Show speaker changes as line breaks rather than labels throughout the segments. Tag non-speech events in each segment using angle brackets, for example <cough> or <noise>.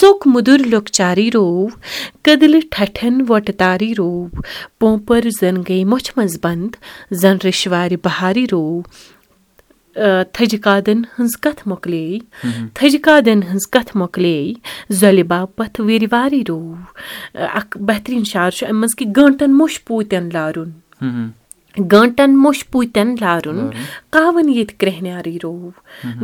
ژوٚک مٔدُر لۄکچاری روو کٔدلہٕ ٹھٹھٮ۪ن وۄٹہٕ تاری روو پومپر زن گٔے مۄچھِ منٛز بنٛد زن رِشوارِ بہاری روو تھٔجہِ کادٮ۪ن ہٕنٛز کتھ مۄکلے تھٔجہِ کادٮ۪ن ہٕنٛز کتھ مۄکلے زۄلہِ باپتھ وِرِ واری روو اکھ بہتریٖن شعر چھُ اَمہِ منٛز کہِ گٲنٛٹن موٚش پوٗتٮ۪ن لارُن گٲنٛٹن موٚش پوٗتٮ۪ن لارُن کاوَن ییٚتہِ کرٛہنیٛارٕے روو۔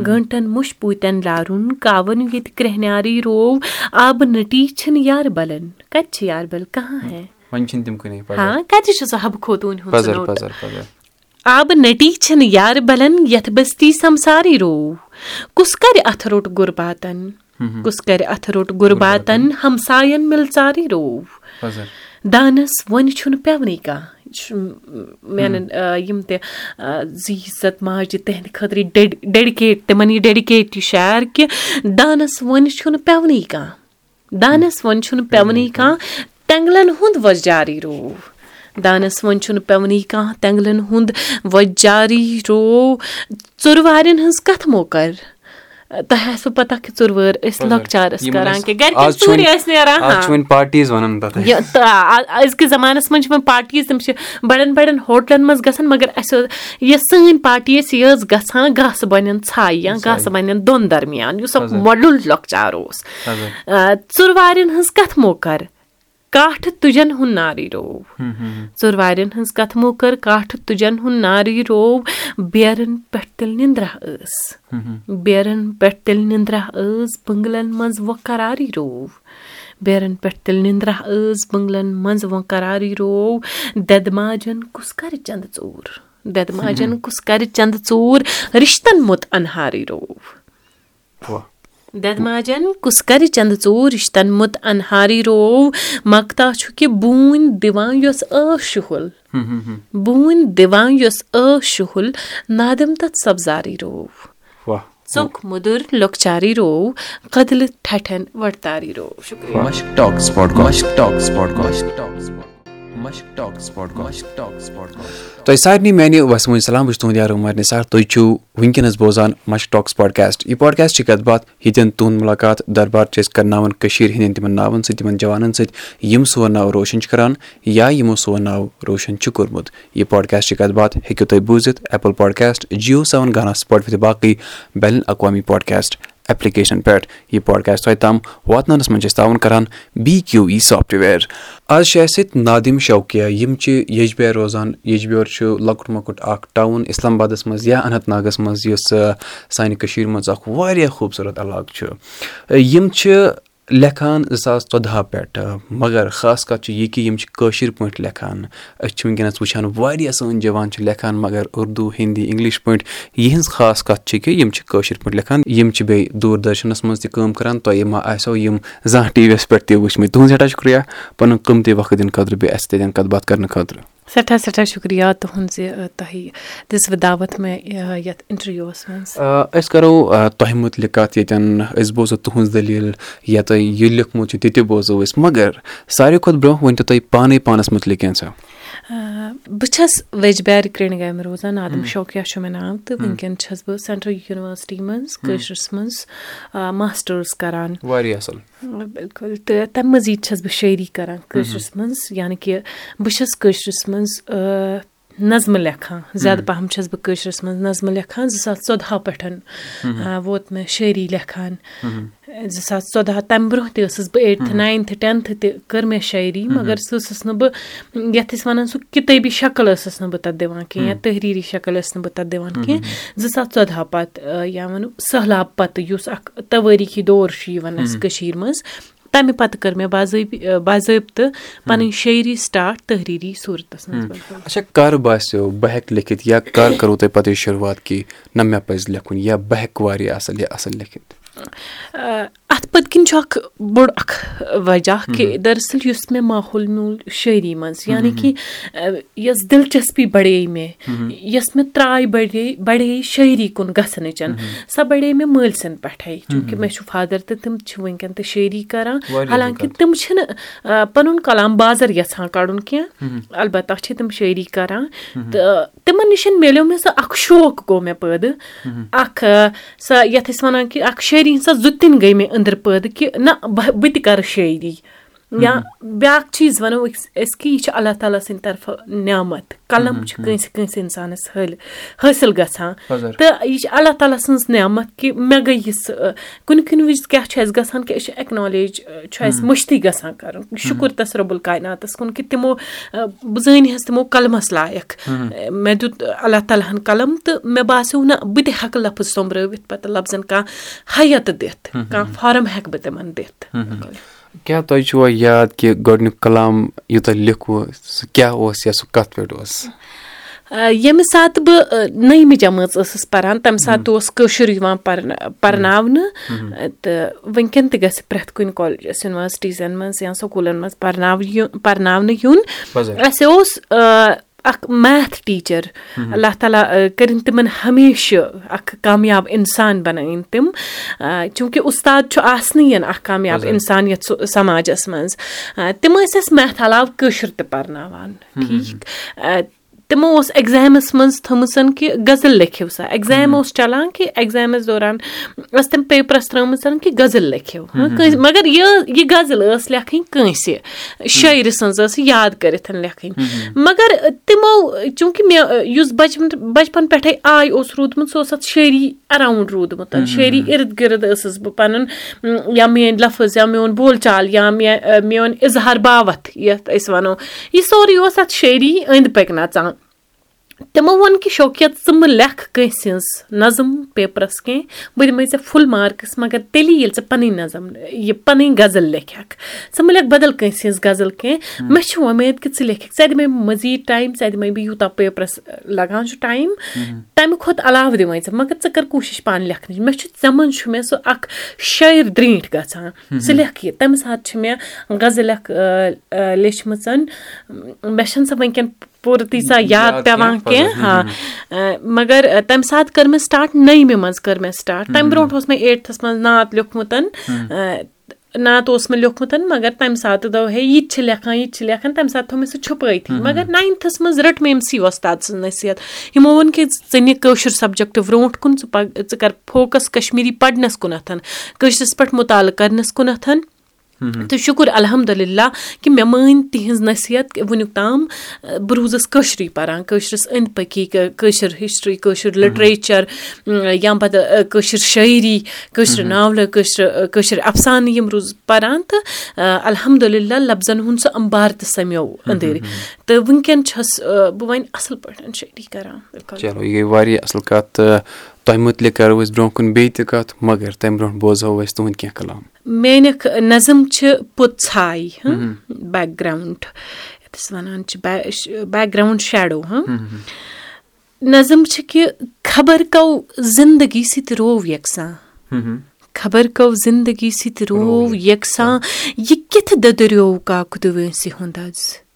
گٲنٛٹن موٚش پوٗتٮ۪ن لارُن کاوَن ییٚتہِ کرٛہنیٛارٕے روو۔ آبہٕ نٔٹی چھِنہٕ یاربلن کَتہِ چھِ یاربل کہاں ہے؟ ہاں کَتہِ چھُ سُہ حبہٕ ہُنٛد آبہٕ نٔٹی چھِنہٕ یاربلن یتھ بٔستی سمسارٕے روو۔ کُس کرِ اَتھٕ روٚٹ غُرباتن کُس کرِ اَتھٕ روٚٹ غُرباتن ہمساین مِلژارٕے روو۔ دانس وۄنۍ چھُنہٕ پیٚونٕے کانٛہہ چھُ میانٮ۪ن یِم تہِ زِ عزت ماجہِ تِہنٛدِ خٲطرٕ ڈیڈِکیٹ تِمن یہِ ڈیڈِکیٹ یہِ شعر کہِ دانس وۄنۍ چھُنہٕ پیٚونٕے کانٛہہ دانس وۄنۍ چھُنہٕ پیٚونٕے کانٛہہ تینٛگلن ہُنٛد وۄزجارٕے روو دانس وۄنۍ چھُنہٕ پیٚونٕے کانٛہہ تینٛگلن ہُنٛد وۄزجارٕے روو ژُر وارٮ۪ن ہٕنٛز کتھ موکر تۄہہِ آسوٕ پتہ کہِ ژُر وٲر ٲسۍ لۄکچارس کران کہِ گرِ ژوٗرِ ٲسۍ نیران أزکِس زمانس منٛز چھِ وۄنۍ پارٹیٖز تِم چھِ بڑٮ۪ن بڑٮ۪ن ہوٹلن منٛز گژھان مگر اسہِ یۄس سٲنۍ پارٹی ٲسۍ یہِ ٲس گژھان گاسہٕ بنٮ۪ن ژھایہِ یا گاسہٕ بنٮ۪ن دۄن درمیان یُس اکھ مۄڈُل لۄکچار اوس ژُر وارٮ۪ن ہٕنٛز کتھ موکر کاٹھٕ تُجن ہُنٛد نارٕے روو۔ ژُر وارٮ۪ن ہٕنٛز کتھ موکر کاٹھٕ تُجن ہُنٛد نارٕے روو۔ بیرن پٮ۪ٹھ تیٚلہِ نِندرا ٲس۔ بیرن پٮ۪ٹھ تیٚلہِ نِندرا ٲس بٔنٛگلن منٛز وۄنۍ قرارٕے روو۔ بیرن پٮ۪ٹھ تیٚلہِ نِندرا ٲس بٔنٛگلن منٛز وۄنۍ قرارٕے روو۔ دٮ۪دٕ ماجن کُس کرِ چندٕ ژوٗر۔ دٮ۪دٕ ماجن کُس کرِ چندٕ ژوٗر رِشتن موٚت انہارٕے روو دٮ۪دٕ ماجن کُس کرِ چندٕ ژوٗر رِشتن موٚت انہارٕے روو مگتا چھُ کہِ بوٗنۍ دِوان یۄس ٲس شُہُل <laughs> بوٗنۍ دِوان یۄس ٲس شُہُل نادم تتھ سبزارٕے روو ژوٚک مٔدُر لۄکچارٕے روو کٔدلہٕ ٹھٹھٮ۪ن وۄٹہٕ روو
تۄہہِ سارنٕے میانہِ وسمو سلام بہٕ چھُس تُہُنٛد یار عمر نثار تُہۍ چھِو وٕنکیٚنس بوزان مش ٹاکٕس پاڈکاسٹ یہِ پاڈکاسٹ چھِ کتھ باتھ ییٚتٮ۪ن تُہُنٛد مُلاقات دربار چھِ أسۍ کرناوان کٔشیٖر ہِنٛدٮ۪ن تِمن ناوَن سۭتۍ تِمن جوانن سۭتۍ یِم سون ناو روشن چھِ کران یا یِمو سون ناو روشن چھُ کوٚرمُت یہِ پاڈکاسٹ چھِ کتھ باتھ ہیٚکِو تُہۍ بوٗزِتھ Apple podcast Jio Saavn Gaana Spotify باقٕے بین الاقوامی پاڈکاسٹ ایپلِکیشن پؠٹھ یہِ پاڈکاسٹ تۄہہِ تام واتناونس منٛز چھِ أسۍ تعاوُن کران بی کیو ای سافٹویر آز چھِ اَسہِ سۭتۍ نادِم شوقیا یِم چھِ یجبیارِ روزان یجبیور چھُ لۄکُٹ مۄکُٹ اکھ ٹاوُن اِسلام آبادس منٛز یا اننت ناگس منٛز یُس سانہِ کٔشیٖر منٛز اکھ واریاہ خوٗبصوٗرت علاقہٕ چھُ یِم چھِ لیکھان زٕ ساس ژۄدہ پؠٹھ مگر خاص کَتھ چھِ یہِ کہِ یِم چھِ کٲشِر پٲٹھۍ لیکھان أسۍ چھِ وٕنکیٚنَس وٕچھان واریاہ سٲنۍ جوان چھِ لیکھان مگر اُردو ہِندی اِنگلِش پٲٹھۍ۔ یِہٕنٛز خاص کَتھ چھِ کہِ یِم چھِ کٲشِر پٲٹھۍ لیکھان یِم چھِ بیٚیہِ دوٗر دَرشنَس منٛز تہِ کٲم کَران۔ تۄہہِ ما آسیو یِم زانٛہہ ٹی وی یَس پؠٹھ تہِ وٕچھمٕتۍ۔ تُہُنٛد سٮ۪ٹھاہ شُکریہ۔ پَنُن قۭمتی وقت دِنہٕ خٲطرٕ بیٚیہِ اَسہِ تَتٮ۪ن کَتھ باتھ کَرنہٕ خٲطرٕ
سٮ۪ٹھاہ سٮ۪ٹھاہ شُکریہ تُہُنٛد زِ تۄہہِ دِژوٕ دعوت مےٚ یَتھ اِنٹروِوَس منٛز۔
أسۍ کَرو تۄہہِ مُتعلِق کَتھ ییٚتٮ۪ن أسۍ بوزو تُہٕنٛز دٔلیٖل یا تۄہہِ یہِ لیوٗکھمُت چھُ تہِ تہِ بوزو أسۍ مگر ساروی کھۄتہٕ برونٛہہ ؤنۍ تو تُہۍ پانَے پانَس مُتعلِق کینٛژھا
بہٕ چھَس ویٚجبیارِ کرٛنہِ گامہِ روزان نادِم شوقیا چھُ مےٚ ناو تہٕ وٕنکیٚن چھَس بہٕ سٮ۪نٹرل یوٗنیورسٹی منٛز کٲشرِس منٛز ماسٹٲرٕس کران۔
واریاہ اَصٕل۔
بِلکُل تہٕ تَمہِ مٔزیٖد چھَس بہٕ شٲعری کران کٲشرِس منٛز یعنے کہِ بہٕ چھَس کٲشرِس منٛز نظمہٕ لیکھان زیادٕ پَہَم چھَس بہٕ کٲشرِس منٛز نظمہٕ لیکھان زٕ ساس ژۄدہ پٮ۪ٹھ ووت مےٚ شٲعری لیکھان زٕ ساس ژۄدہ تَمہِ برونٛہہ تہِ ٲسٕس بہٕ ایٹتھٕ ناینتھٕ ٹٮ۪نتھٕ تہِ کٔر مےٚ شٲعری مگر سُہ ٲسٕس نہٕ بہٕ یَتھ أسۍ وَنان سُہ کِتٲبی شکٕل ٲسٕس نہٕ بہٕ تَتھ دِوان کینٛہہ یا تحریٖری شکٕل ٲسٕس نہٕ بہٕ تَتھ دِوان کینٛہہ زٕ ساس ژۄدہ پَتہٕ یا وَنو سہلاب پَتہٕ یُس اکھ تَوٲریٖخی دور چھُ یِوان اَسہِ کٔشیٖر منٛز تَمہِ پَتہٕ کٔر مےٚ باضٲبطہٕ باضٲبطہٕ پَنٕنۍ شٲعری سٹاٹ تحریٖری صوٗرتَس منٛز
اچھا کر باسیٚو بہٕ ہٮ۪کہٕ لیکھِتھ یا کر کَرو تۄہہِ پَتہٕ یہِ شُروعات کہِ نہ مےٚ پَزِ لیکھُن یا بہٕ ہٮ۪کہٕ واریاہ اَصٕل یا اَصٕل لیکھِتھ
پٔتۍ کِنۍ چھُ اکھ بوٚڑ اکھ وجہ کہِ دراصل یُس مےٚ ماحول میوٗل شٲعری منٛز یعنے کہِ یۄس دِلچسپی بَڑے مےٚ یۄس مےٚ تراے بَڑے بَڑے شٲعری کُن گژھنٕچ سۄ بَڑے مےٚ مٲلۍ سٕنٛدۍ پٮ۪ٹھَے چوٗنٛکہِ مےٚ چھُ فادر تہٕ تِم چھِ وٕنکیٚن تہِ شٲعری کران حالانکہِ تِم چھِنہٕ پَنُن کلام بازر یَژھان کَڑُن کیٚنٛہہ اَلبتہ چھِ تِم شٲعری کران تہٕ تِمن نِش مِلیو مےٚ سُہ اکھ شوق گوٚو مےٚ پٲدٕ اکھ سۄ یَتھ أسۍ وَنان کہِ اکھ شٲعری ہِنٛز سۄ زُتِنۍ گٔے مےٚ أنٛدرٕ پٲدٕ کہِ نہ بہٕ تہِ کَرٕ شٲعری یا بیٛاکھ چیٖز وَنو أسۍ کہِ یہِ چھِ اللہ تعالیٰ سٕنٛدِ طرفہٕ نعمت قلم چھُ کٲنٛسہِ کٲنٛسہِ اِنسانَس حٲلۍ حٲصِل گژھان. تہٕ یہِ چھِ اللہ تعالیٰ سٕنٛز نعمت کہِ مےٚ گٔے یِژھ کُنہِ کُنہِ وِزِ کیٛاہ چھُ اَسہِ گژھان کہِ أسۍ چھِ ایٚکنالیج چھُ اَسہِ مٔشتٕے گژھان کَرُن. شُکُر تَس رۄبُل کایناتَس کُن کہِ تِمو بہٕ زٲنۍ تِمو قلمَس لایق. مےٚ دیُت اللہ تعالیٰ ہَن قلم تہٕ مےٚ باسیٚو نہ بہٕ تہِ ہٮ۪کہٕ لفظ سوٚمبرٲوِتھ پَتہٕ لفظن کانٛہہ حیت دِتھ کانٛہہ فارم ہٮ۪کہٕ بہٕ تِمن دِتھ
کیٛاہ تۄہہِ چھُوا یاد کہِ گۄڈٕنیُک کلام یوٗتاہ لیکھوٕ سُہ کیٛاہ اوس یا سُہ کَتھ پٮ۪ٹھ اوس؟
ییٚمہِ ساتہٕ بہٕ نٔیمہِ جمٲژ ٲسٕس پَران تَمہِ ساتہٕ اوس کٲشُر یِوان پَرناونہٕ تہٕ وٕنکؠن تہِ گژھِ پرٛٮ۪تھ کُنہِ کالیجَس یوٗنیورسٹیٖزَن منٛز یا سکوٗلَن منٛز پَرناو پَرناونہٕ یُن۔ اَسہِ اوس اَکھ میتھ ٹیٖچَر اللہ تعالیٰ کٔرِنۍ تِمَن ہمیشہٕ اَکھ کامیاب اِنسان بَنٲیِن تِم چوٗنٛکہِ اُستاد چھُ آسنٕے اَکھ کامیاب اِنسان یَتھ سماجَس منٛز۔ تِم ٲسۍ اَسہِ میتھ علاوٕ کٲشُر تہِ پَرناوان ٹھیٖک تِمو اوس ایٚگزامَس منٛز تھٲمٕژ کہِ غزل لیکھِو سا۔ ایٚگزام اوس چَلان کہِ ایٚگزامَس دوران ٲس تِم پیپرَس ترٛٲومٕژ کہِ غزل لیکھِو۔ مگر یہِ یہِ غزل ٲس لیکھٕنۍ کٲنٛسہِ۔ شٲعرِ سٕنٛز ٲس یاد کٔرِتھ لیکھٕنۍ۔ مگر تِمو چوٗنٛکہِ مےٚ یُس بَچپَن بَچپَن پٮ۪ٹھَے آے اوس روٗدمُت سُہ اوس اَتھ شٲعری اَراوُنٛڈ روٗدمُت۔ شٲعری اِرد گِرد ٲسٕس بہٕ پَنُن یا میٲنۍ لفظ یا میون بول چال یا مےٚ میون اِظہار باوَتھ یَتھ أسۍ وَنو۔ یہِ سورُے اوس اَتھ شٲعری أنٛدۍ پٔکۍ نَژان تِمو ووٚن کہِ شوکِیت ژٕ مہٕ لیکھ کٲنٛسہِ ہٕنٛز نظم پیپرَس کیٚنٛہہ بہٕ دِمَے ژےٚ فُل مارکٕس مگر تیٚلی ییٚلہِ ژٕ پَنٕنۍ نظم یہِ پَنٕنۍ غزل لیکھکھ ژٕ مہٕ لیکھ بدل کٲنٛسہِ ہٕنٛز غزل کیٚنٛہہ مےٚ چھِ وۄمید کہِ ژٕ لیکھکھ ژےٚ دِمَے مٔزیٖد ٹایم ژےٚ دِمَے بہٕ یوٗتاہ پیپرَس لَگان چھُ ٹایم تَمہِ کھۄتہٕ علاوٕ دِمَے ژٕ مگر ژٕ کَر کوٗشِش پانہٕ لیکھنٕچ مےٚ چھُ ژےٚ منٛز چھُ مےٚ سُہ اَکھ شٲعر درٛیٖٹھ گژھان ژٕ لیکھ یہِ تَمہِ ساتہٕ چھِ مےٚ غزل اکھ لیچھمٕژ مےٚ چھَنہٕ سۄ وٕنکؠن پوٗرٕ تیٖژاہ یاد پیٚوان کیٚنٛہہ ہاں مگر تَمہِ ساتہٕ کٔر مےٚ سٹاٹ نٔیمہِ منٛز کٔر مےٚ سٹاٹ تَمہِ برونٛٹھ اوس مےٚ ایٹتھَس منٛز نعت لیوٗکھمُت نعت اوس مےٚ لیوٗکھمُت مگر تَمہِ ساتہٕ دوٚپ ہے یہِ تہِ چھِ لیکھان یہِ تہِ چھِ لیکھان تَمہِ ساتہٕ تھوٚو مےٚ سُہ چھُپٲیتھٕے مگر ناینتھَس منٛز رٔٹ مےٚ أمسٕے وۄستاد سٕنٛز نصیحت یِمو ووٚن کہِ ژٕ نہِ کٲشُر سَبجَکٹ برونٛٹھ کُن ژٕ پَک ژٕ کَر فوکَس کَشمیٖری پَرنَس کُنَتھ کٲشرِس پٮ۪ٹھ مُطالعہٕ کَرنَس کُنَتھ تہٕ شُکُر الحمدُاللہ کہِ مےٚ مٲنۍ تِہِنٛز نصیحت وٕنیُک تام بہٕ روٗزٕس کٲشرُے پَران کٲشرِس أنٛدۍ پٔکی کٲشِر ہِسٹرٛی کٲشُر لِٹریچَر یا پَتہٕ کٲشِر شٲعری کٲشرِ ناولہٕ کٲشرِ کٲشِر اَفسانہٕ یِم روٗز پَران تہٕ الحمدُاللہ لفظن ہُنٛد سُہ اَمبار تہِ سَمیو أنٛدٕرۍ تہٕ وٕنکؠن چھَس بہٕ وۄنۍ اَصٕل پٲٹھۍ شٲعری کَران
چلو یہِ گٔے واریاہ اَصٕل کَتھ تہٕ تۄہہِ مُتعلِق کَرو أسۍ برونٛہہ کُن بیٚیہِ تہِ کَتھ مگر تَمہِ برونٛٹھ بوزہو أسۍ تُہُنٛد کینٛہہ کَلام۔
میٲنِکھ نظم چھِ ژھاے بیک گراوُنٛڈ یَتھ أسۍ وَنان چھِ بیک گراوُنٛڈ شیڈو ہاں نظم چھِ کہِ خبر کو زندگی سۭتۍ روو یَکساں۔ خبر کو زندگی سۭتۍ روو یَکساں۔ یہِ کِتھ دٔدریو کاکُد وٲنٛسہِ ہُنٛد حظ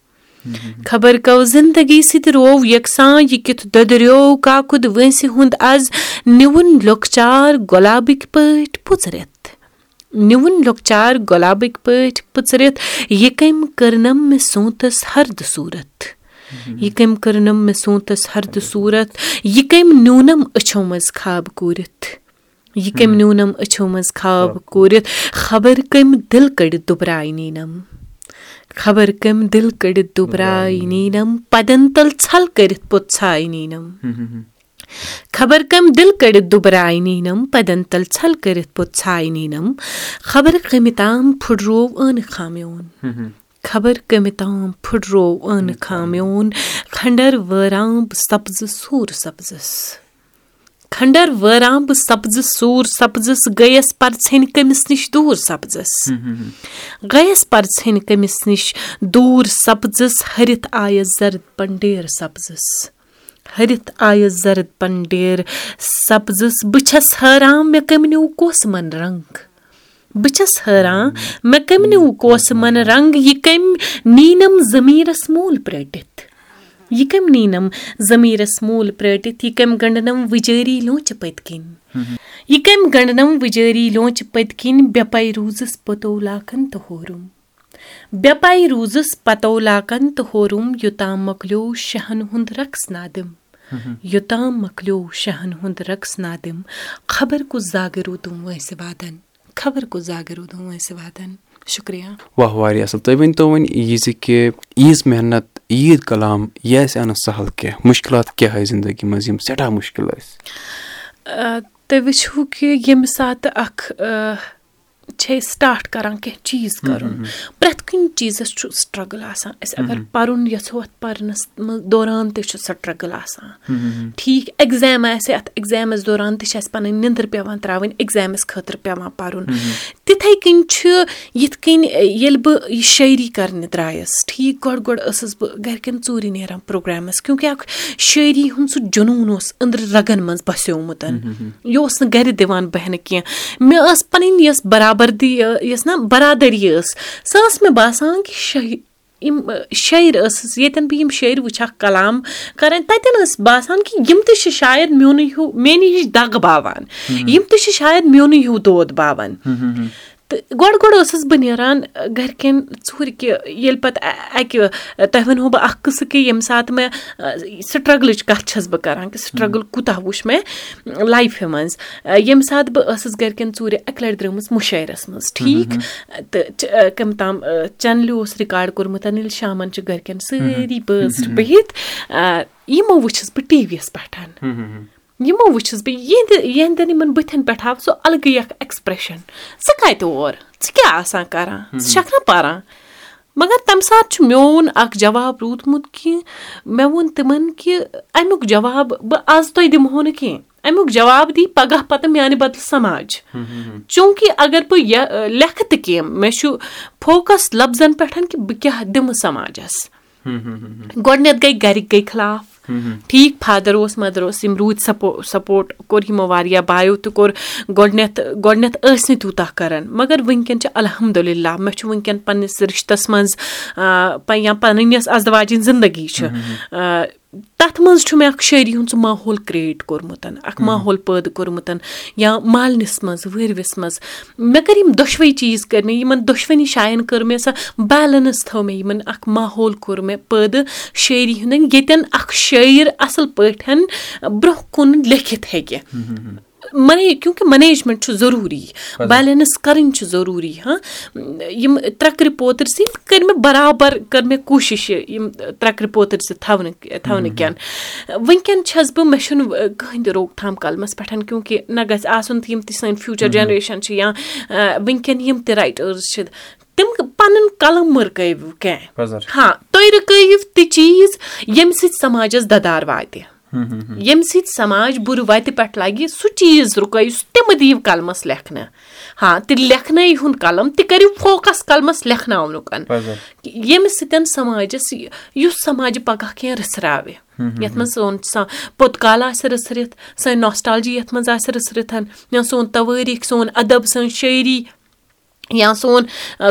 خبر کو زندگی سۭتۍ روو یَکساں یہِ کیُتھ دۄدریو کاکُد وٲنٛسہِ ہُنٛد آز نِوُن لۄکچار گۄلابٕکۍ پٲٹھۍ پُژرِتھ نِوُن لۄکچار گۄلابٕکۍ پٲٹھۍ پٔژرِتھ یہِ کٔمۍ کٔرنَم مےٚ سونٛتَس ہردٕ صوٗرت۔ یہِ کٔمۍ کٔرنَم مےٚ سونٛتَس ہردٕ صوٗرت۔ یہِ کٔمۍ نیوٗنَم أچھو منٛز خاب کوٗرِتھ یہِ کٔمۍ نیوٗنَم أچھو منٛز خاب کوٗرِتھ خبر کٔمۍ دِل کٔڑِتھ دُبراے نیٖنَم خبر کٔمۍ دِل کٔڑِتھ دُبراے نیٖنَم پَدَن تَل ژھَل کٔرِتھ پوٚت ژھاے نیٖنَم خبر کٔمۍ دِل کٔڑِتھ دُبراے نیٖنَم پَدَن تَل ژھَل کٔرِتھ پوٚت ژھاے نیٖنَم خبر کٔمہِ تام پھٕٹرو ٲنہٕ خامیون خبر کٔمہِ تام پھٕٹرو ٲنہٕ خامیون کھنڈَر وٲران بہٕ سَبزٕ سوٗر سَبزَس کھنڈَر وٲران بہٕ سَبزٕ سوٗر سَبزَس گٔیَس پَرژھٮ۪نۍ کٔمِس نِش دوٗر سَبزَس۔ گٔیَس پَرژھٮ۪نۍ کٔمِس نِش دوٗر سَبزَس ہرِتھ آیَس زَرٕد پَنڈیر سَبزَس۔ ہرِتھ آیَس زَرٕد پَنڈیر سَبزَس بہٕ چھَس حٲران مےٚ کٔمۍ نیوٗ کوسہٕ مَن رنٛگ۔ بہٕ چھَس حٲران مےٚ کٔمۍ نیوٗ کوسہٕ مَن رنٛگ یہِ کٔمۍ نیٖنَم زٔمیٖنَس موٗل پرٛٲٹِتھ یہِ کٔمۍ نیٖنَم زٔمیٖنَس موٗل پرٛٲٹِتھ یہِ کٔمۍ گنٛڈنَم وُجٲری لونٛچہِ پٔتۍ کِنۍ یہِ کٔمۍ گنٛڈنَم وُجٲری لونٛچہِ پٔتۍ کِنۍ بے پَے روٗزٕس پٔتو لاکھَن تہٕ ہورُم بے پَے روٗزٕس پَتو لاکَن تہٕ ہورُم یوٚتام مۄکلیو شہن ہُنٛد رقس نادِم یوٚتام مۄکلیو شہن ہُنٛد رقس نادِم خبر کُس زاگہٕ روٗدُم وٲنٛسہِ وادَن خبر کُس زاگہٕ روٗد وٲنٛسہِ واتان شُکریہ
واہ واریاہ اَصٕل تُہۍ ؤنۍ تو وۄنۍ یہِ زِ کہِ عیٖز محنت عیٖد کلام یہِ آسہِ اَنُن سہل کینٛہہ مُشکِلات کیٛاہ آے زندگی منٛز یِم سٮ۪ٹھاہ مُشکِل ٲسۍ
تُہۍ وٕچھِو کہِ ییٚمہِ ساتہٕ اکھ چھِ أسۍ سٹاٹ کران کینٛہہ چیٖز کرُن۔ پرٮ۪تھ کُنہِ چیٖزس چھُ سٹرگٕل آسان۔ أسۍ اگر پرُن یژھو اتھ پرنس منٛز دوران تہِ چھُ سٹرگٕل آسان۔ ٹھیٖک ایٚگزام آسہِ اتھ ایٚگزامس دوران تہِ چھِ اَسہِ پنٕنۍ نِندٕر پیٚوان تراوٕنۍ ایٚگزامس خٲطرٕ پیٚوان پرُن۔ تِتھٕے کٔنۍ چھُ یِتھ کٔنۍ ییٚلہِ بہٕ یہِ شٲعری کرنہِ درٛایس ٹھیٖک گۄڈٕ گۄڈٕ ٲسٕس بہٕ گرِکٮ۪ن ژوٗرِ نیران پروگرامس کیوں کہِ اکھ شٲعری ہُنٛد سُہ جنوٗن اوس أنٛدرٕ رگن منٛز بسیومُت یہِ اوس نہٕ گرِ دِوان بیٚہنہٕ کینٛہہ۔ مےٚ ٲس پنٕنۍ یۄس برابر یۄس نہ برادٔری ٲس۔ سۄ ٲس مےٚ باسان کہِ یِم شٲعر ٲسٕس ییٚتٮ۪ن بہٕ یِم شٲعر وٕچھکھ کلام کران تَتٮ۪ن ٲس باسان کہِ یِم تہِ چھِ شاید میونٕے ہیوٗ میٲنی ہِش دگ باوان۔ یِم تہِ چھِ شاید میونٕے ہیوٗ دود باوان تہٕ گۄڈٕ گۄڈٕ ٲسٕس بہٕ نیران گرِکٮ۪ن ژوٗرِ کہِ ییٚلہِ پَتہٕ اَکہِ تۄہہِ وَنہو بہٕ اکھ قٕصہٕ کہِ ییٚمہِ ساتہٕ مےٚ سٹرگلٕچ کَتھ چھَس بہٕ کران کہِ سٹرگٕل کوٗتاہ وٕچھ مےٚ لایفہِ منٛز۔ ییٚمہِ ساتہٕ بہٕ ٲسٕس گرِکٮ۪ن ژوٗرِ اَکہِ لَٹہِ درٛامٕژ مُشٲعرَس منٛز ٹھیٖک؟ تہٕ کٔمۍ تام چَنلہِ اوس رِکاڈ کوٚرمُت ییٚلہِ شامَن چھِ گرِکٮ۪ن سٲری بٲژ بِہِتھ یِمو وٕچھِس بہٕ ٹی وی یَس پٮ۪ٹھ یِمو وٕچھِس بہٕ یِہِنٛدِ یِہنٛدٮ۪ن یِمن بٕتھٮ۪ن پٮ۪ٹھ آو سُہ اَلگٕے اکھ ایٚکٕسپریشن ژٕ کَتہِ اور؟ ژٕ کیاہ آسان کران؟ ژٕ چھکھ نہ پَران۔ مَگر تَمہِ ساتہٕ چھُ میون اکھ جواب روٗدمُت کہِ مےٚ ووٚن تِمن کہِ اَمیُک جواب بہٕ آز تۄہہِ دِمہو نہٕ کیٚنٛہہ۔ اَمیُک جواب دی پگہہ پَتہٕ میانہِ بدلہٕ سماج۔ چوٗنٛکہِ اَگر بہٕ یہِ لیکھٕ تہِ کیٚنٛہہ مےٚ چھُ فوکَس لفظن پٮ۪ٹھ کہِ بہٕ کیاہ دِمہٕ سماجس۔ گۄڈٕنیتھ گٔے گرِکۍ گٔے خٕلاف ٹھیٖک فادر اوس مَدر اوس یِم روٗدۍ سپو سپوٹ کوٚر یِمو واریاہ بایو تہِ کوٚر گۄڈٕنیتھ گۄڈٕنیتھ ٲسۍ نہٕ تیوٗتاہ کران مَگر وٕنکیٚن چھِ الحمدُاللہ مےٚ چھُ وٕنکیٚن پَنٕنِس رِشتَس منٛز یا پَنٕنۍ یۄس اَزواجِنۍ زندگی چھِ تَتھ منٛز چھُ مےٚ اکھ شٲعری ہُنٛد سُہ ماحول کریٹ کوٚرمُت اکھ ماحول پٲدٕ کوٚرمُت یا مالنِس منٛز وٲروِس منٛز۔ مےٚ کٔر یِم دۄشوے چیٖز کٔرۍ مےٚ یِمن دۄشوٕنی جایَن کٔر مےٚ سۄ بیلَنٕس تھٲو مےٚ یِمن اکھ ماحول کوٚر مےٚ پٲدٕ شٲعری ہُنٛدٮ۪ن ییٚتٮ۪ن اکھ شٲعر اَصٕل پٲٹھۍ برونٛہہ کُن لیکھِتھ ہیٚکہِ منے کیوں کہِ مَنیجمینٹ چھُ ضروٗری بیلَنٕس کَرٕنۍ چھِ ضروٗری ہاں یِم ترٛکرِ پوتٕر سۭتۍ کٔرۍ مےٚ برابر کٔر مےٚ کوٗشِش یِم ترٛکرِ پوتٕر سۭتۍ تھاونہٕ تھاونہٕ کٮ۪ن وٕنکیٚن چھَس بہٕ مےٚ چھُنہٕ کٕہٕنۍ تہِ روک تھام قلمَس پٮ۪ٹھ کیوں کہِ نہ گژھِ آسُن تہِ یِم تہِ سٲنۍ فیوٗچر جنریشن چھِ یا وٕنکیٚن یِم تہِ رایٹٲرٕس چھِ تِم پَنُن قلم مہٕ رُکٲیِو کیٚنٛہہ ہاں تُہۍ رُکٲیِو تہِ چیٖز ییٚمہِ سۭتۍ سماجس دَدار واتہِ ییٚمہِ سۭتۍ سماج بُرٕ وَتہِ پٮ۪ٹھ لَگہِ سُہ چیٖز رُکٲیِو سُہ تِمہٕ دِیِو قلمَس لیکھنہٕ۔ ہاں تہِ لیکھنٲیِو ہُنٛد قلم تہِ کٔرِو فوکَس قلمَس لیکھناونُک ییٚمہِ سۭتۍ سماجَس یُس سماجہِ پگہہ کینٛہہ رٕژھراوِ یَتھ منٛز سون پوٚت کال آسہِ رٕژھرِتھ سٲنۍ ناسٹالجی یَتھ منٛز آسہِ رٕژھرِتھ یا سون توٲریٖخ سون اَدب سٲنۍ شٲعری یا سون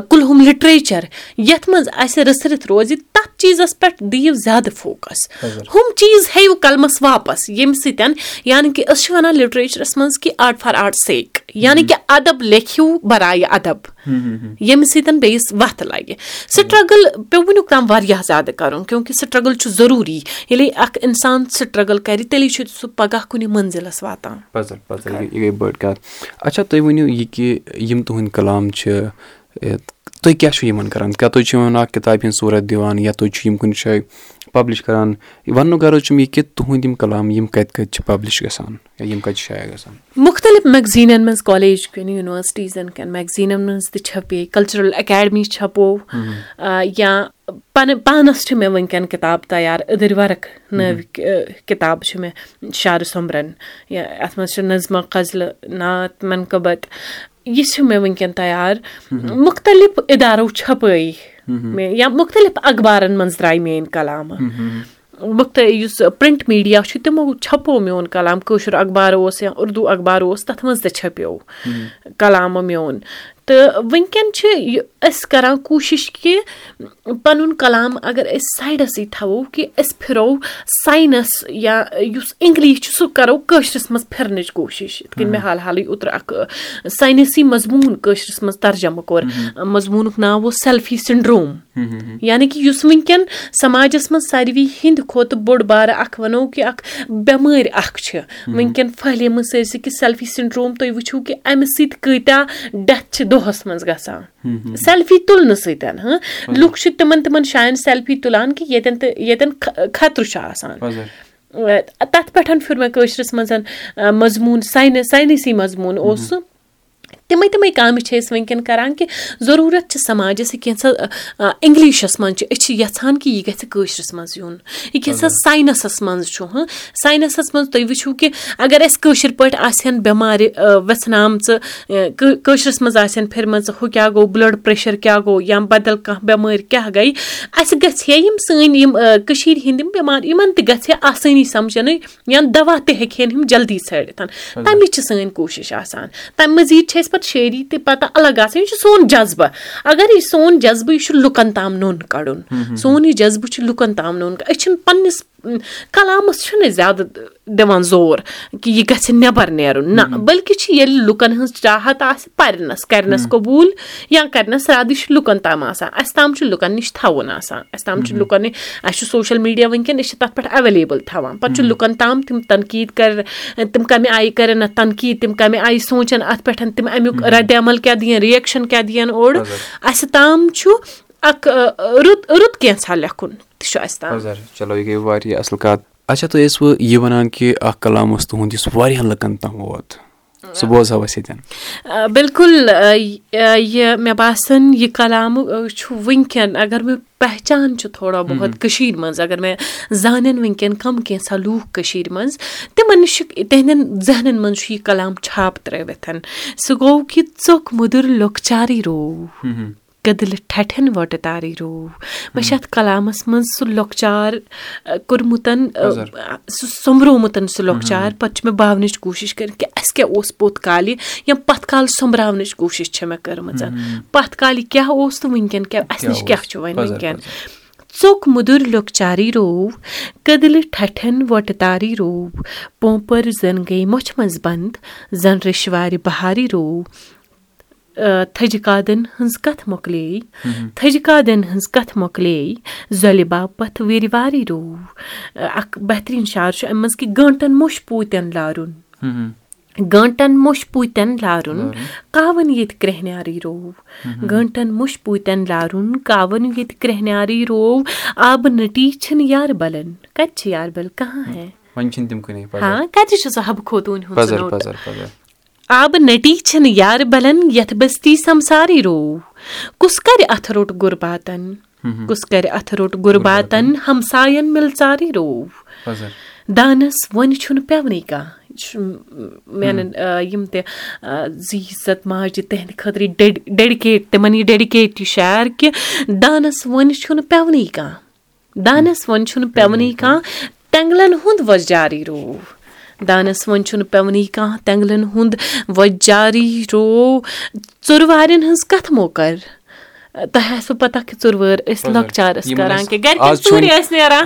کُلہُم لِٹریچَر یَتھ منٛز اَسہِ رٕژھرِتھ روزِ تَتھ چیٖزَس پٮ۪ٹھ دِیِو زیادٕ فوکَس۔ ہُم چیٖز ہیٚیِو قلمَس واپَس ییٚمہِ سۭتۍ یعنی کہِ أسۍ چھِ وَنان لِٹریچرَس منٛز کہِ آرٹ فار آرٹ سیک یعنی کہِ اَدب لیکھِو بَرایہِ اَدب ییٚمہِ سۭتۍ بیٚیِس وَتھ لَگہِ سٹرگٕل پیٚو وٕنیُک تام واریاہ زیادٕ کَرُن کیوں کہِ سٹرگٕل چھُ ضروٗری ییٚلے اکھ اِنسان سٹرگٕل کَرِ تیٚلے چھُ سُہ پَگہہ کُنہِ مٔنزِلَس واتان
تُہۍ کیاہ چھِو یِمن کران کیاہ تُہۍ چھِو یِمن اکھ کِتابہِ ہِنٛز صوٗرت دِوان یا تُہۍ چھِو یِم کُنہِ جایہِ پَبلِش کران وَننُک غرض چھُم یہِ کہِ تُہُنٛد یِم کلام یِم کَتہِ کَتہِ چھِ پَبلِش گژھان یا یِم کَتہِ چھِ شایع گژھان
مُختٔلِف میگزیٖنن منٛز کالیج کٮ۪ن یُنورسٹیٖزن کٮ۪ن میگزیٖنن منٛز تہِ چھپے کَلچرل اکیڈمی چھپو یا پَنٕنۍ پانَس چھِ مےٚ وٕنکیٚن کِتاب تَیار أدٕرۍ وَرق نٲوِ کِتاب چھِ مےٚ شارٕ سومبرن یا اَتھ منٛز چھِ نظمہ قزلہٕ نات منقبت یہِ چھُ مےٚ وٕنکیٚن تَیار مُختٔلِف اِدارو چھپٲے مےٚ یا مُختٔلِف اخبارن منٛز درٛاے میٲنۍ کلامہٕ مُختٔلِف یُس پرنٹ میٖڈیا چھُ تِمو چھپو میون کلام کٲشُر اخبار اوس یا اُردو اخبار اوس تَتھ منٛز تہِ چھپیو کلامہٕ میون تہٕ وٕنکیٚن چھِ یہِ أسۍ کَران کوٗشِش کہِ پَنُن کلام اگر أسۍ سایڈَسٕے تھاوو کہِ أسۍ پھِرو ساینَس یا یُس اِنٛگلِش چھُ سُہ کَرو کٲشرِس منٛز پھِرنٕچ کوٗشِش یِتھ کٔنۍ مےٚ حال حالٕے اوترٕ اَکھ ساینٔسی مضموٗن کٲشرِس منٛز ترجمہٕ کوٚر مضموٗنُک ناو اوس سیلفی سِنڈروم۔ یعنی کہِ یُس وٕنکیٚن سماجَس منٛز ساروی ہِنٛدِ کھۄتہٕ بوٚڑ بارٕ اَکھ وَنو کہِ اَکھ بٮ۪مٲرۍ اَکھ چھِ۔ وٕنکیٚن پھٔہلیمٕژ سٲرسٕے کہِ سیلفی سِنڈروم تُہۍ وٕچھِو کہِ اَمہِ سۭتۍ کۭتیاہ ڈیتھ چھِ دۄہَس منٛز گژھان. سیلفی تُلنہٕ سۭتۍ ہاں۔ لُکھ چھِ تِمن تِمن جایَن سیلفی تُلان کہِ ییٚتٮ۪ن تہٕ ییٚتٮ۪ن خطرٕ چھُ آسان۔ تَتھ پٮ۪ٹھ پھِر مےٚ کٲشرِس منٛز مضموٗن ساینس ساینٔسی مضموٗن اوس سُہ تِمے تِمے کامہِ چھِ أسۍ وٕنکیٚن کران کہِ ضروٗرت چھِ سماجَس یہِ کینٛژھا اِنگلِشَس منٛز چھِ أسۍ چھِ یَژھان کہِ یہِ گژھِ کٲشرِس منٛز یُن۔ یہِ کینٛژھا ساینَسَس منٛز چھُ ہاں۔ ساینَسَس منٛز تُہۍ وٕچھِو کہِ اگر اَسہِ کٲشِر پٲٹھۍ آسہِ ہن بٮ۪مارِ وٮ۪ژھنامژٕ کٲشرِس منٛز آسہِ ہن پھِرمَژٕ ہُہ کیاہ گوٚو بٕلڈ پریشر کیاہ گوٚو یا بدل کانٛہہ بٮ۪مٲرۍ کیاہ گٔے اَسہِ گژھِ ہے یِم سٲنۍ یِم کٔشیٖر ہِنٛدۍ یِم بٮ۪مار یِمن تہِ گژھِ ہے آسٲنی سَمجھنٕے یا دوا تہِ ہیٚکہِ ہن یِم جلدی ژھٲرِتھ تَمِچ چھِ سٲنۍ کوٗشِش آسان۔ تَمہِ مٔزیٖد چھِ اَسہِ پَتہٕ شٲعری تہِ پَتہٕ الگ آسان یہِ چھُ سون جذبہٕ۔ اَگر یہِ سون جذبہٕ یہِ چھُ لُکن تام نوٚن کَڑُن۔ سون یہِ جذبہٕ چھُ لُکن تام نوٚن أسۍ چھِنہٕ پَنٕنِس کَلامَس چھُنہٕ زیادٕ دِوان زور؟ کہِ یہِ گژھِ نٮ۪بر نیرُن نہ بٔلکہِ چھِ ییٚلہِ لُکن ہٕنٛز چاہت آسہِ پَرنَس کَرنَس قبوٗل یا کَرنَس راد یہِ چھُ لُکن تام آسان اَسہِ تام چھُ لُکن نِش تھاوُن آسان اَسہِ تام چھُ لُکن نِش اَسہِ چھُ سوشَل میٖڈیا وٕنکیٚن أسۍ چھِ تَتھ پٮ۪ٹھ ایویلیبٕل تھاوان پَتہٕ چھُ لُکن تام تِم تنقیٖد کَرِ تِم کَمہِ آیہِ کَرن اَتھ تنقیٖد تِم کَمہِ آیہِ سونٛچن اَتھ پٮ۪ٹھ تِم اَمیُک رد عمل کیاہ دِیَن رِیَکشن کیاہ دِیَن اوٚڑ اَسہِ تام چھُ اکھ رُت رُت کینٛژھا لیکھُن تہِ چھُ اَسہِ تام
چلو یہِ گٔے واریاہ اَصٕل کَتھ اچھا تُہۍ ٲسوٕ یہِ وَنان کہِ اکھ کلام اوس تُہُنٛد یُس واریاہن لُکن تام ووت سُہ بوزہو أسۍ ییٚتٮ۪ن
بِلکُل یہِ مےٚ باسان یہِ کلامہٕ چھُ وٕنکیٚن اگر مےٚ پہچان چھُ تھوڑا بہت کٔشیٖر منٛز اگر مےٚ زانن وٕنکیٚن کَم کینٛژھا لوٗکھ کٔشیٖر منٛز تِمن نِش چھُ تِہنٛدٮ۪ن ذہنن منٛز چھُ یہِ کلام چھاپ ترٲوِتھ سُہ گوٚو کہِ ژوٚک موٚدُر لۄکچارٕے روو کٔدلہٕ ٹھٹھٮ۪ن وۄٹہٕ تارٕے روو مےٚ چھُ اَتھ کلامَس منٛز سُہ لۄکچار کوٚرمُت سُہ سوٚمبرومُت سُہ لۄکچار۔ پَتہٕ چھُ مےٚ باونٕچ کوٗشِش کٔرِتھ کہِ اَسہِ کیاہ اوس پوٚت کالہِ یا پَتھ کالہِ سوٚمبراونٕچ کوٗشِش چھےٚ مےٚ کٔرمٕژ۔ پَتھ کالہِ کیاہ اوس تہٕ وٕنکیٚن کیاہ اَسہِ نِش کیاہ چھُ وۄنۍ وٕنکیٚن ژوٚک موٚدُر لۄکچارٕے روو کٔدلہٕ ٹھٹھٮ۪ن وۄٹہٕ تارٕے روو پومپر زَن گٔے مۄچھِ منٛز بنٛد زَن رِشوارِ بہارٕے روو تھٔجہِ کادٮ۪ن ہٕنٛز کَتھ مۄکلے تھٔجہِ کادٮ۪ن ہٕنٛز کَتھ مۄکلے زۄلہِ باپَتھ وِرِ وارٕے روو اکھ بہتریٖن شعر چھُ اَمہِ منٛز کہِ گٲنٛٹَن موٚش پوٗتٮ۪ن لارُن گٲنٛٹَن موٚش پوٗتٮ۪ن لارُن کاوَن ییٚتہِ کرٛہنیٛارٕے روو گٲنٛٹَن موٚش پوٗتٮ۪ن لارُن کاوَن ییٚتہِ کرٛہنیٛارٕے روو آبہٕ نٔٹی چھِنہٕ یاربَلَن کَتہِ چھِ یاربَل کہاں ہے ہاں کَتہِ چھُ سُہ حبہٕ خوتوٗن ہُنٛد آبہٕ نٔٹی چھِنہٕ یاربَلَن یَتھ بٔستی سَمسارٕے روو کُس کَرِ اَتھٕ روٚٹ غُرباتَن کُس کَرِ اَتھٕ روٚٹ غُرباتَن ہمساین مِلژارٕے روو دانَس وۄنۍ چھُنہٕ پیٚونٕے کانٛہہ یہِ چھُ میانٮ۪ن یِم تہِ زِ عزت ماجہِ تِہنٛدِ خٲطرٕ ڈیڈِکیٹ تِمن یہِ ڈیڈِکیٹ یہِ شعر کہِ دانَس وۄنۍ چھُنہٕ پیٚونٕے کانٛہہ دانَس وۄنۍ چھُنہٕ پیٚونٕے کانٛہہ تٮ۪نٛگلَن ہُنٛد وۄزجارٕے روو دانَس وۄنۍ چھُنہٕ پیٚونٕے کانٛہہ تٮ۪نٛگلَن ہُنٛد وۄزجارٕے روو ژُر وارٮ۪ن ہٕنٛز کَتھ موکَر تۄہہِ آسوٕ پَتہ کہِ ژُر وٲر ٲسۍ لۄکچار ٲسۍ کران کہِ گرِ ژوٗرِ ٲسۍ نیران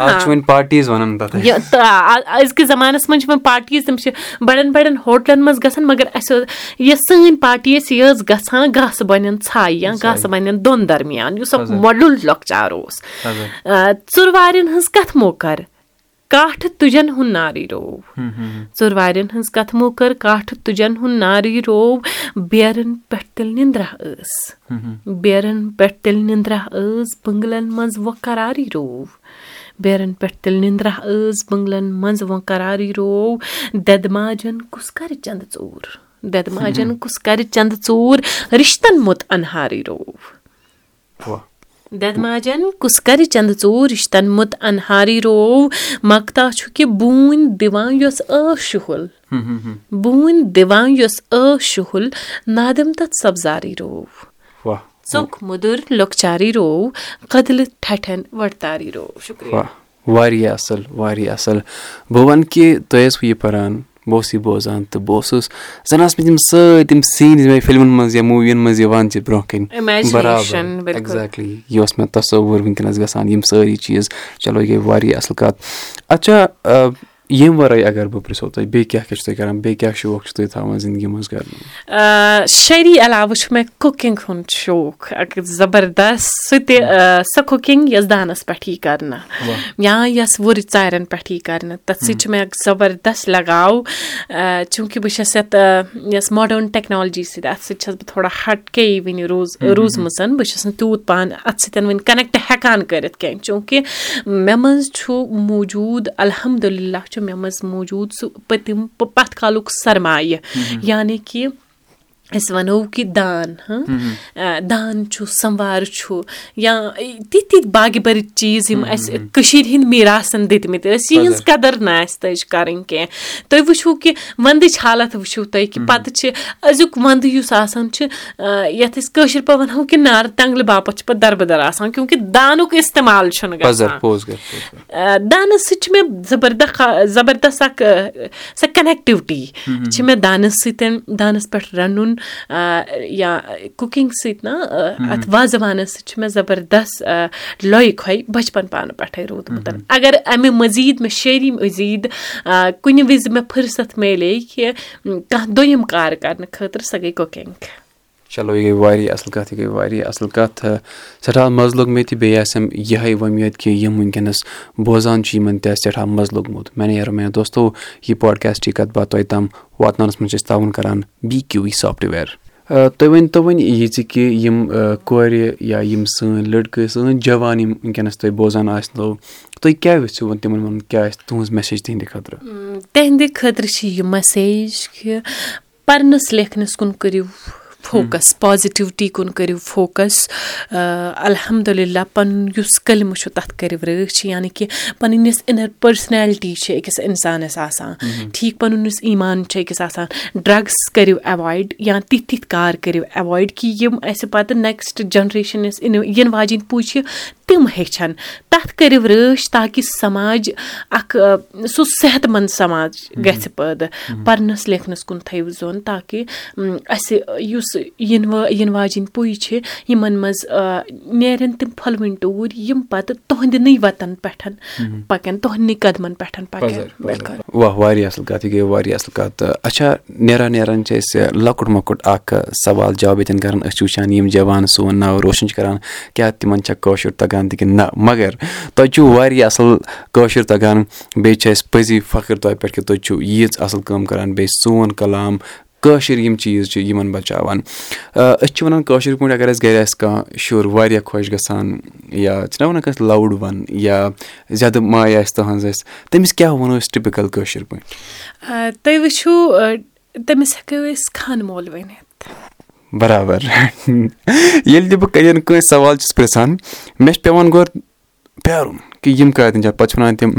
أزکِس زَمانَس منٛز چھِ وۄنۍ پاٹیٖز تِم چھِ بَڑٮ۪ن بَڑٮ۪ن ہوٹلَن منٛز گژھان مَگر اَسہِ یۄس سٲنۍ پارٹی ٲسۍ یہِ ٲس گژھان گاسہٕ بَنٮ۪ن ژھایہِ یا گاسہٕ بَنٮ۪ن دۄن درمیان یُس اکھ مۄڈُل لۄکچار اوس. ژُر وارٮ۪ن ہٕنٛز کَتھ موکَر کاٹھٕ تُجن ہُنٛد نارٕے روو۔ ژُر وارٮ۪ن ہٕنٛز کَتھٕ مو کٔر کاٹھٕ تُجن ہُنٛد نارٕے روو۔ بیرَن پٮ۪ٹھ تیٚلہِ نِندرا ٲس۔ بیرَن پٮ۪ٹھ تیٚلہِ نِندرا ٲس بٔنٛگلَن منٛز وۄنۍ قرارٕے روو۔ بیرَن پٮ۪ٹھ تیٚلہِ نِندرا ٲس بٔنٛگلَن منٛز وۄنۍ قرارٕے روو۔ دٮ۪دٕ ماجَن کُس کَرِ چَندٕ ژوٗر۔ دٮ۪دٕ ماجَن کُس کَرِ چَندٕ ژوٗر رِشتَن مُت اَنہارٕے روو دٮ۪دٕ ماجَن کُس کَرِ چَندٕ ژوٗر رِشتَن مُت اَنہارٕے روو مَگتا چھُ کہِ بوٗنۍ دِوان یۄس ٲس شُہُل <laughs> بوٗنۍ دِوان یۄس ٲس شُہُل نادِم تَتھ سَبزارٕے روو ژوٚک موٚدُر لۄکچارٕے روو کٔدلہٕ ٹھٹھٮ۪ن وۄٹتارٕے روو شُکریہ
واریاہ اَصٕل واریاہ اَصٕل بہٕ وَنہٕ کہِ تۄہہِ ٲسوٕ یہِ پَران بہٕ اوسُس یہِ بوزان تہٕ بہٕ اوسُس زَن ٲسۍ مےٚ تِم سٲری تِم سیٖن یِم مےٚ فِلمَن منٛز یا موٗوِیَن منٛز یِوان چھِ برونٛہہ کَنہِ
برابر
ایٚگزیکٹلی یہِ اوس مےٚ تصوُر وٕنکیٚنَس گژھان یِم سٲری چیٖز چلو یہِ گٔے واریاہ اَصٕل کَتھ اچھا ییٚمہِ وَرٲے اگر بہٕ پرٛژھو تۄہہِ بیٚیہِ کیاہ کیاہ چھُو تُہۍ کَران بیٚیہِ کیاہ شوق چھُو تُہۍ تھاوان زِندگی منٛز
کَرُن شٲعری علاوٕ چھُ مےٚ کُکِنٛگ ہُنٛد شوق اَکھ زَبردست سُہ تہِ سۄ کُکِنٛگ یۄس دانَس پٮ۪ٹھ یی کَرنہٕ یا یۄس وُرِ ژارٮ۪ن پٮ۪ٹھ یی کَرنہٕ تَتھ سۭتۍ چھُ مےٚ اکھ زَبردست لگاو چوٗنٛکہِ بہٕ چھَس یَتھ یۄس ماڈٲرٕن ٹیکنالجی سۭتۍ اَتھ سۭتۍ چھَس بہٕ تھوڑا ہَٹ کے وٕنہِ روٗز روٗزمٕژ بہٕ چھَس نہٕ تیوٗت پانہٕ اَتھ سۭتۍ وٕنہِ کَنیکٹ ہٮ۪کان کٔرِتھ کیٚنٛہہ چوٗنٛکہِ مےٚ منٛز چھُ موٗجوٗد الحمدُاللہ چھُ مےٚ منٛز موٗجوٗد سُہ پٔتِم پَتھ کالُک سرمایہِ یعنی کہِ أسۍ وَنو کہِ دان دان چھُ سَموار چھُ یا تِتھۍ تِتھۍ باغہِ بٔرۍ چیٖز یِم اَسہِ کٔشیٖر ہِنٛدۍ میٖراثَن دِتمٕتۍ ٲسۍ یِہٕنٛز قدٕر نہٕ آسہِ تٔج کَرٕنۍ کیٚنٛہہ۔ تُہۍ وٕچھِو کہِ وَندٕچ حالت وٕچھِو تُہۍ کہِ پَتہٕ چھِ أزیُک وَندٕ یُس آسان چھُ یَتھ أسۍ کٲشِر پٲٹھۍ وَنہو کہِ نارٕ تنٛگلہِ باپَتھ چھُ پَتہٕ دَربٕدَر آسان کیوں کہِ دانُک اِستعمال چھُنہٕ گژھان۔ دانَس سۭتۍ چھِ مےٚ زَبردست زَبردست اکھ سۄ کَنیکٹِوٹی چھِ مےٚ دانَس سۭتۍ دانَس پٮ۪ٹھ رَنُن یا کُکِنٛگ سۭتۍ نہ اَتھ وازوانَس سۭتۍ چھُ مےٚ زَبردست لۄیہِ خۄے بَچپَن پانہٕ پٮ۪ٹھَے روٗدمُت اگر اَمہِ مٔزیٖد مےٚ شٲعری مٔزیٖد کُنہِ وِزِ مےٚ فٕرست میلے کہِ کانٛہہ دوٚیِم کار کَرنہٕ خٲطرٕ سۄ گٔے کُکِنٛگ
چلو یہِ گٔے واریاہ اَصٕل کَتھ یہِ گٔے واریاہ اَصٕل کَتھ۔ سٮ۪ٹھاہ مَزٕ لوٚگ مےٚ تہِ بیٚیہِ آسٮ۪م یِہے وۄمید کہِ یِم وٕنکیٚنَس بوزان چھِ یِمَن تہِ آسہِ سٮ۪ٹھاہ مَزٕ لوٚگمُت میانہِ یارو میانیو دوستو یہِ پاڈکاسٹٕچ کَتھ باتھ تۄہہِ تام واتناونَس منٛز چھِ أسۍ تعاوُن کَران بی کیوٗ وی سافٹوِیَر۔ تُہۍ ؤنۍتو وۄنۍ یہِ زِ کہِ یِم کورِ یا یِم سٲنۍ لٔڑکہٕ سٲنۍ جوان یِم وٕنکیٚنَس تۄہہِ بوزان آسنو تُہۍ کیاہ یژھِو وۄنۍ تِمَن وَنُن کیاہ آسہِ تُہٕنٛز میسیج تِہِنٛدِ خٲطرٕ؟
تِہنٛدِ خٲطرٕ چھِ یہِ میسیج کہِ پَرنَس لیکھنَس کُن کٔرِو فوکَس پازِٹِوِٹی کُن کٔرِو فوکَس الحمدُاللہ پَنُن یُس کلمہٕ چھُ تَتھ کٔرِو رٲچھ یعنی کہِ پَنٕنۍ یۄس اِنَر پٔرسٕنیلٹی چھِ أکِس اِنسانَس آسان ٹھیٖک پَنُن یُس ایٖمان چھُ أکِس آسان ڈرٛگٕس کٔرِو ایوایِڈ یا تِتھۍ تِتھۍ کار کٔرِو ایوایِڈ کہِ یِم اَسہِ پَتہٕ نیکسٹ جَنریشَن یۄس یِنہٕ واجٮ۪ن پُے چھِ تِم ہیٚچھَن تَتھ کٔرِو رٲچھ تاکہِ سَماج اَکھ سُہ صحت منٛد سَماج گژھِ پٲدٕ پَرنَس لیکھنَس کُن تھٲیِو زوٚن تاکہِ اَسہِ یُس یِنہٕ یِنہٕ واجٮ۪ن پُے چھِ یِمَن منٛز نیرن تِم پھۄلوٕنۍ ٹوٗرۍ یِم پَتہٕ تُہنٛدنٕے وَتَن پٮ۪ٹھ پَکن تُہنٛدنٕے قدمَن پٮ۪ٹھ پَکن
واہ واریاہ اَصٕل کَتھ یہِ گٔے واریاہ اَصٕل کَتھ. اچھا نیران نیران چھِ أسۍ لۄکُٹ مۄکُٹ اکھ سوال جواب ییٚتٮ۪ن کران أسۍ چھِ وٕچھان یِم جوان سون ناو روشَن چھِ کران کیاہ تِمن چھا کٲشُر تَگان تہِ کِنہٕ نہ مَگر تۄہہِ چھُو واریاہ اَصٕل کٲشُر تَگان بیٚیہِ چھِ اَسہِ پٔزی فخٕر تۄہہِ پٮ۪ٹھ کہِ تُہۍ چھِو ییٖژ اَصٕل کٲم کران بیٚیہِ سون کلام کٲشِر یِم چیٖز چھِ یِمن بَچاوان. أسۍ چھِ وَنان کٲشِر پٲٹھۍ اَگر اَسہِ گرِ آسہِ کانٛہہ شُر واریاہ خۄش گژھان یا چھِنہ وَنان کٲنٛسہِ لَوُڈ وَن یا زیادٕ ماے آسہِ تُہنٛز اَسہِ تٔمِس کیاہ وَنو أسۍ ٹِپِکَل کٲشِر
پٲٹھۍ؟ تُہۍ وٕچھِو تٔمِس ہٮ۪کو أسۍ خانہٕ مول ؤنِتھ.
برابر. ییٚلہِ تہِ بہٕ کٲنٛسہِ سوال چھُس پرٛژھان مےٚ چھُ پیٚوان گۄڈٕ پیارُن کہِ یِم کَتٮ۪ن چھِ پَتہٕ چھِ وَنان تِم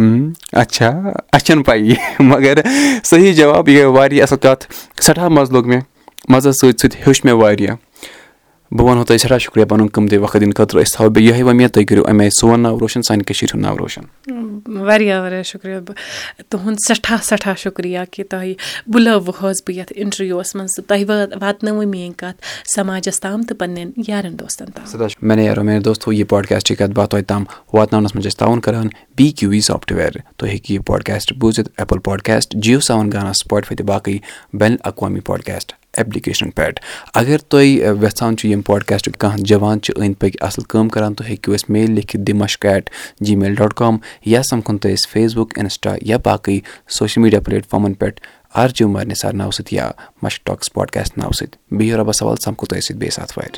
اچھا اَسہِ چھَنہٕ پَیی مگر صحیح جواب یہِ گٔے واریاہ اَصٕل کَتھ سٮ۪ٹھاہ مَزٕ لوٚگ مےٚ مَزَس سۭتۍ سۭتۍ ہیوٚچھ مےٚ واریاہ بہٕ وَنہو تۄہہِ سٮ۪ٹھاہ شُکریہ پَنُن قۭمتی وقت دِنہٕ خٲطرٕ أسۍ تھاوو بیٚیہِ یِہے وۄمید تُہۍ کٔرِو اَمہِ آیہِ سون ناو روشَن سانہِ کٔشیٖرِ ہُنٛد ناو روشَن
واریاہ واریاہ شُکریہ بہٕ تُہُنٛد سٮ۪ٹھاہ سٮ۪ٹھاہ شُکریہ کہِ تۄہہِ بُلٲوہوس بہٕ یَتھ اِنٹَروِوَس منٛز تہٕ تۄہہِ واتنٲوٕ میٲنۍ کَتھ سَماجَس تام تہٕ پَنٕنٮ۪ن یارَن دوستَن تام.
مےٚ نیرو میٲنۍ دوستو یہِ پاڈکاسٹٕچ کَتھ باتھ توتہِ تام. واتناونَس منٛز أسۍ تعاوُن کَران بی کیوٗ وی سافٹوِیَر تُہۍ ہیٚکِو یہِ پاڈکاسٹ بوٗزِتھ ایپٕل پاڈکاسٹ جِیو سیوَن گانا سٕپاٹفاے تہٕ باقٕے بین الاقوامی پاڈکاسٹ ایپلِکیشنَن پؠٹھ اگر تُہۍ یَژھان چھُ ییٚمہِ پاڈکاسٹُک کانٛہہ جوان چھِ أنٛدۍ پٔکۍ اَصٕل کٲم کَران تُہۍ ہیٚکِو اَسہِ میل لیکھِتھ دِ مَش کیٹ جی میل ڈاٹ کام یا سَمکھُن تُہۍ اَسہِ فیس بُک اِنسٹا یا باقٕے سوشَل میٖڈیا پلیٹفارمَن پؠٹھ آرجو مارنِسار ناوٕ سۭتۍ یا مَش ٹاکٕس پاڈکاسٹ ناوٕ سۭتۍ بِہِو رۄبَس سوال سَمکھو تۄہہِ سۭتۍ بیٚیہِ ساتہٕ وارِ